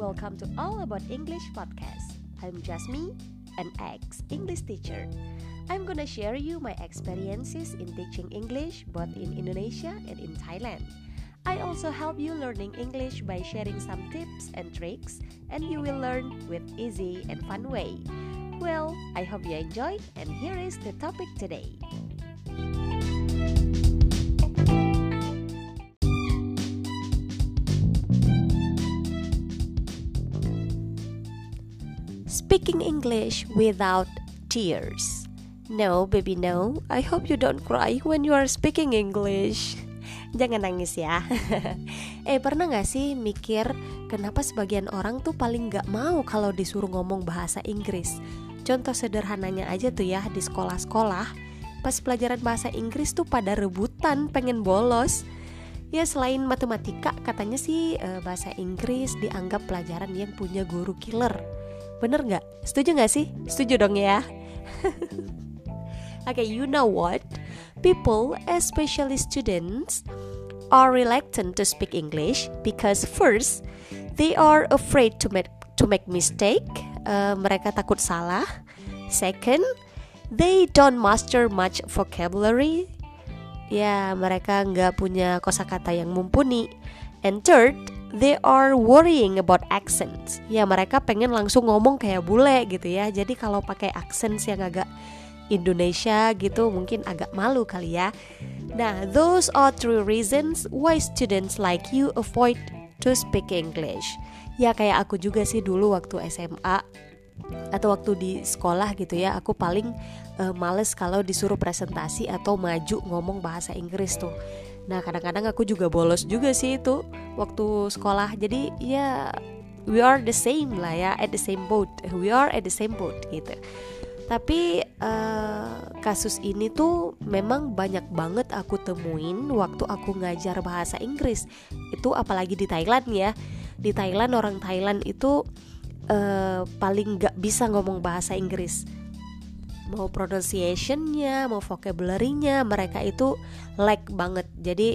Welcome to All About English podcast. I'm Jasmine, an ex English teacher. I'm gonna share you my experiences in teaching English both in Indonesia and in Thailand. I also help you learning English by sharing some tips and tricks and you will learn with easy and fun way. Well, I hope you enjoy and here is the topic today. Speaking English without tears. No, baby, no. I hope you don't cry when you are speaking English. Jangan nangis ya. eh pernah gak sih mikir kenapa sebagian orang tuh paling gak mau kalau disuruh ngomong bahasa Inggris? Contoh sederhananya aja tuh ya di sekolah-sekolah, pas pelajaran bahasa Inggris tuh pada rebutan pengen bolos. Ya selain matematika katanya sih eh, bahasa Inggris dianggap pelajaran yang punya guru killer. Bener nggak? Setuju nggak sih? Setuju dong ya. okay, you know what? People, especially students, are reluctant to speak English because first, they are afraid to make to make mistake. Uh, mereka takut salah. Second, they don't master much vocabulary. Ya, mereka nggak punya kosakata yang mumpuni. And third, they are worrying about accents. Ya, mereka pengen langsung ngomong kayak bule gitu ya. Jadi kalau pakai accents yang agak Indonesia gitu mungkin agak malu kali ya. Nah, those are three reasons why students like you avoid to speak English. Ya kayak aku juga sih dulu waktu SMA atau waktu di sekolah gitu ya, aku paling uh, males kalau disuruh presentasi atau maju ngomong bahasa Inggris tuh. Nah, kadang-kadang aku juga bolos juga sih itu waktu sekolah. Jadi ya we are the same lah ya, at the same boat. We are at the same boat gitu. Tapi uh, kasus ini tuh memang banyak banget aku temuin waktu aku ngajar bahasa Inggris. Itu apalagi di Thailand ya. Di Thailand orang Thailand itu uh, paling gak bisa ngomong bahasa Inggris. Mau pronunciationnya, mau vocabulary-nya, mereka itu lag banget. Jadi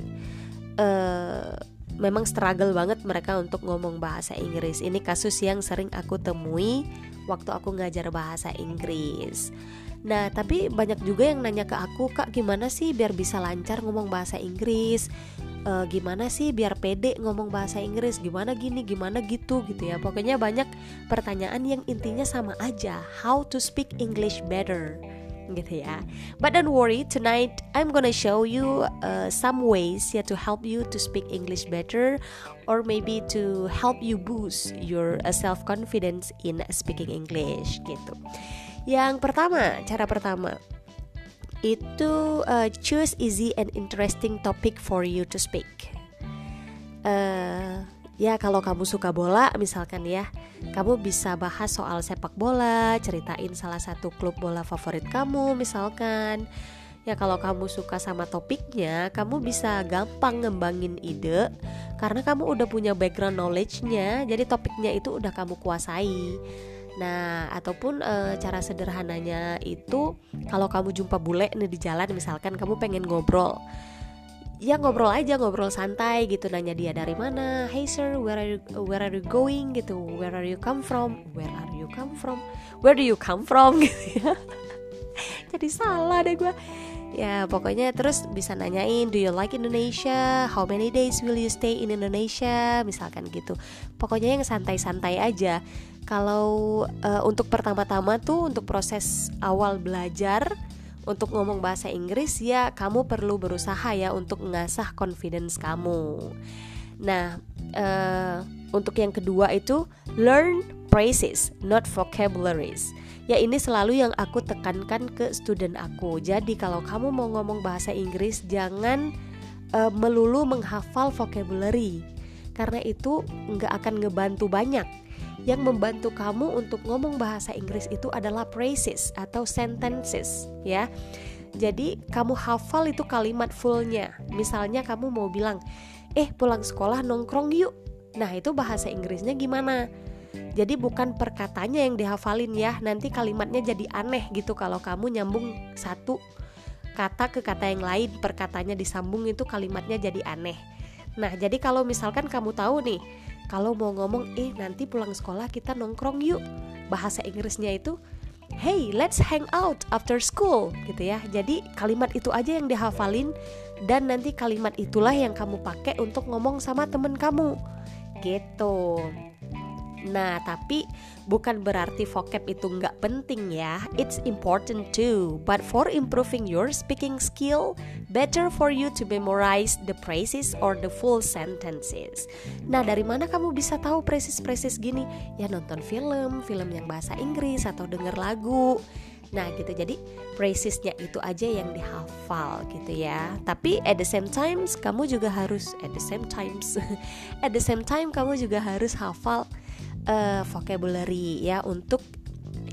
uh, memang struggle banget mereka untuk ngomong bahasa Inggris. Ini kasus yang sering aku temui waktu aku ngajar bahasa Inggris. Nah, tapi banyak juga yang nanya ke aku, "Kak, gimana sih biar bisa lancar ngomong bahasa Inggris? E, gimana sih biar pede ngomong bahasa Inggris? Gimana gini, gimana gitu gitu ya." Pokoknya banyak pertanyaan yang intinya sama aja, how to speak English better gitu ya. But don't worry, tonight I'm gonna show you uh, some ways ya to help you to speak English better, or maybe to help you boost your uh, self confidence in speaking English gitu. Yang pertama, cara pertama. Itu uh, choose easy and interesting topic for you to speak. Uh, ya kalau kamu suka bola misalkan ya kamu bisa bahas soal sepak bola ceritain salah satu klub bola favorit kamu misalkan. Ya kalau kamu suka sama topiknya kamu bisa gampang ngembangin ide karena kamu udah punya background knowledge-nya jadi topiknya itu udah kamu kuasai Nah, ataupun e, cara sederhananya itu kalau kamu jumpa bule nih di jalan misalkan kamu pengen ngobrol ya ngobrol aja ngobrol santai gitu nanya dia dari mana hey sir where are you where are you going? gitu where are you come from? Where are you come from? Where do you come from? gitu ya. Jadi salah deh gue ya pokoknya terus bisa nanyain do you like Indonesia? How many days will you stay in Indonesia? Misalkan gitu. Pokoknya yang santai-santai aja kalau uh, untuk pertama-tama tuh untuk proses awal belajar untuk ngomong bahasa Inggris ya kamu perlu berusaha ya untuk mengasah confidence kamu. Nah, uh, untuk yang kedua itu learn phrases, not vocabularies. Ya ini selalu yang aku tekankan ke student aku. Jadi kalau kamu mau ngomong bahasa Inggris jangan uh, melulu menghafal vocabulary karena itu nggak akan ngebantu banyak yang membantu kamu untuk ngomong bahasa Inggris itu adalah phrases atau sentences ya. Jadi kamu hafal itu kalimat fullnya. Misalnya kamu mau bilang, eh pulang sekolah nongkrong yuk. Nah itu bahasa Inggrisnya gimana? Jadi bukan perkatanya yang dihafalin ya. Nanti kalimatnya jadi aneh gitu kalau kamu nyambung satu kata ke kata yang lain, perkatanya disambung itu kalimatnya jadi aneh. Nah, jadi kalau misalkan kamu tahu nih, kalau mau ngomong eh nanti pulang sekolah kita nongkrong yuk. Bahasa Inggrisnya itu hey let's hang out after school gitu ya. Jadi kalimat itu aja yang dihafalin dan nanti kalimat itulah yang kamu pakai untuk ngomong sama temen kamu. Gitu Nah, tapi bukan berarti vocab itu nggak penting ya. It's important too. But for improving your speaking skill, better for you to memorize the phrases or the full sentences. Nah, dari mana kamu bisa tahu phrases-phrases gini? Ya nonton film, film yang bahasa Inggris atau denger lagu. Nah gitu jadi phrasesnya itu aja yang dihafal gitu ya Tapi at the same times kamu juga harus At the same times At the same time kamu juga harus hafal uh, vocabulary ya untuk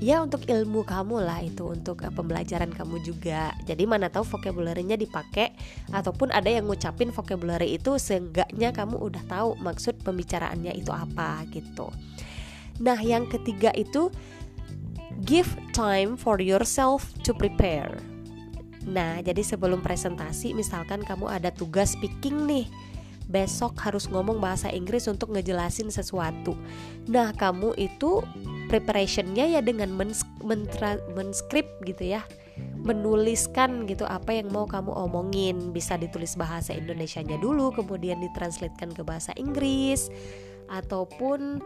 ya untuk ilmu kamu lah itu untuk uh, pembelajaran kamu juga. Jadi mana tahu vocabulary-nya dipakai ataupun ada yang ngucapin vocabulary itu seenggaknya kamu udah tahu maksud pembicaraannya itu apa gitu. Nah yang ketiga itu give time for yourself to prepare. Nah jadi sebelum presentasi misalkan kamu ada tugas speaking nih besok harus ngomong bahasa Inggris untuk ngejelasin sesuatu. Nah, kamu itu preparationnya ya dengan menskrip gitu ya. Menuliskan gitu apa yang mau kamu omongin. Bisa ditulis bahasa Indonesianya dulu kemudian ditranslatekan ke bahasa Inggris. Ataupun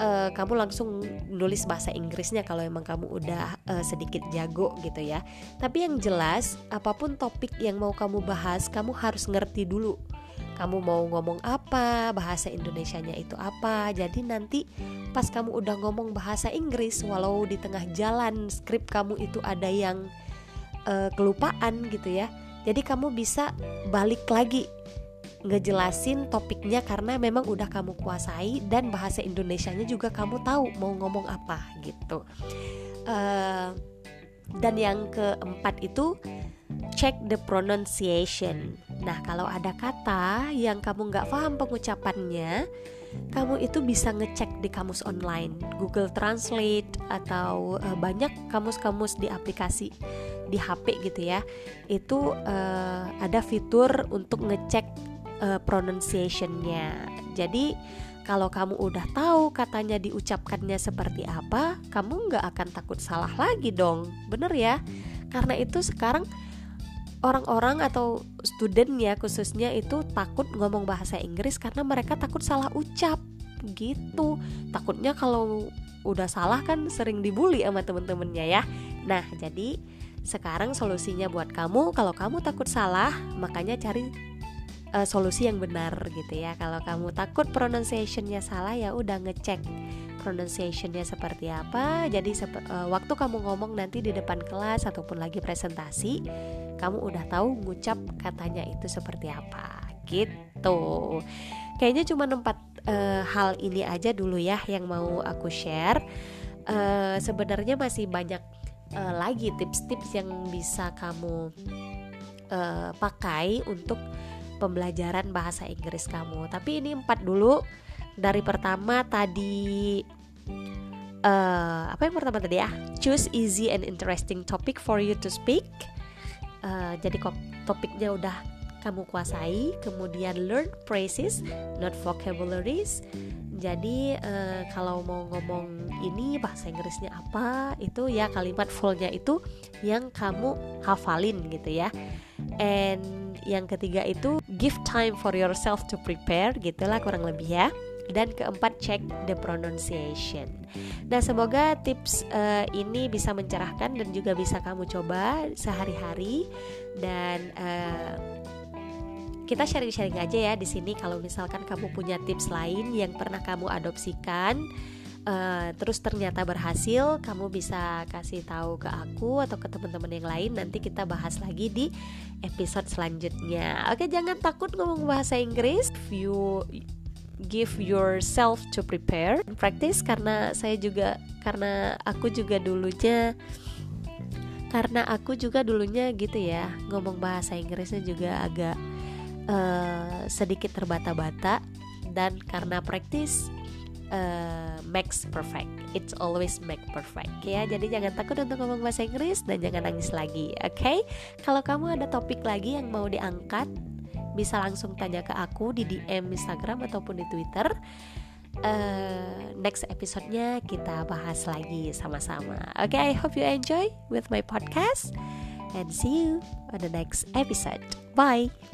uh, kamu langsung nulis bahasa Inggrisnya kalau emang kamu udah uh, sedikit jago gitu ya. Tapi yang jelas apa pun topik yang mau kamu bahas kamu harus ngerti dulu kamu mau ngomong apa, bahasa Indonesianya itu apa. Jadi nanti pas kamu udah ngomong bahasa Inggris, walau di tengah jalan skrip kamu itu ada yang uh, kelupaan gitu ya. Jadi kamu bisa balik lagi ngejelasin topiknya karena memang udah kamu kuasai dan bahasa Indonesianya juga kamu tahu mau ngomong apa gitu. Uh, dan yang keempat itu check the pronunciation. Nah, kalau ada kata yang kamu nggak paham pengucapannya, kamu itu bisa ngecek di kamus online, Google Translate atau uh, banyak kamus-kamus di aplikasi di HP gitu ya. Itu uh, ada fitur untuk ngecek uh, pronunciationnya. Jadi kalau kamu udah tahu katanya diucapkannya seperti apa, kamu nggak akan takut salah lagi dong, bener ya? Karena itu sekarang orang-orang atau student ya khususnya itu takut ngomong bahasa Inggris karena mereka takut salah ucap gitu. Takutnya kalau udah salah kan sering dibully sama temen-temennya ya. Nah jadi sekarang solusinya buat kamu kalau kamu takut salah makanya cari uh, solusi yang benar gitu ya. Kalau kamu takut pronunciationnya salah ya udah ngecek pronunciationnya seperti apa. Jadi uh, waktu kamu ngomong nanti di depan kelas ataupun lagi presentasi kamu udah tahu ngucap katanya itu seperti apa. Gitu. Kayaknya cuma empat uh, hal ini aja dulu ya yang mau aku share. Uh, sebenarnya masih banyak uh, lagi tips-tips yang bisa kamu uh, pakai untuk pembelajaran bahasa Inggris kamu. Tapi ini empat dulu. Dari pertama tadi uh, apa yang pertama tadi ya? Choose easy and interesting topic for you to speak. Uh, jadi topiknya udah kamu kuasai. Kemudian learn phrases not vocabularies jadi uh, kalau mau ngomong ini bahasa Inggrisnya apa itu ya kalimat fullnya itu yang kamu hafalin gitu ya. And yang ketiga itu give time for yourself to prepare gitulah kurang lebih ya. Dan keempat check the pronunciation. Nah, semoga tips uh, ini bisa mencerahkan dan juga bisa kamu coba sehari-hari. Dan uh, kita sharing-sharing aja ya di sini kalau misalkan kamu punya tips lain yang pernah kamu adopsikan uh, terus ternyata berhasil kamu bisa kasih tahu ke aku atau ke teman-teman yang lain nanti kita bahas lagi di episode selanjutnya. Oke jangan takut ngomong bahasa Inggris. View give yourself to prepare practice karena saya juga karena aku juga dulunya karena aku juga dulunya gitu ya ngomong bahasa Inggrisnya juga agak uh, sedikit terbata-bata dan karena practice uh, makes perfect it's always make perfect ya jadi jangan takut untuk ngomong bahasa Inggris dan jangan nangis lagi oke okay? kalau kamu ada topik lagi yang mau diangkat bisa langsung tanya ke aku di DM Instagram ataupun di Twitter. uh, next episode-nya kita bahas lagi sama-sama. Oke, okay, I hope you enjoy with my podcast and see you on the next episode. Bye.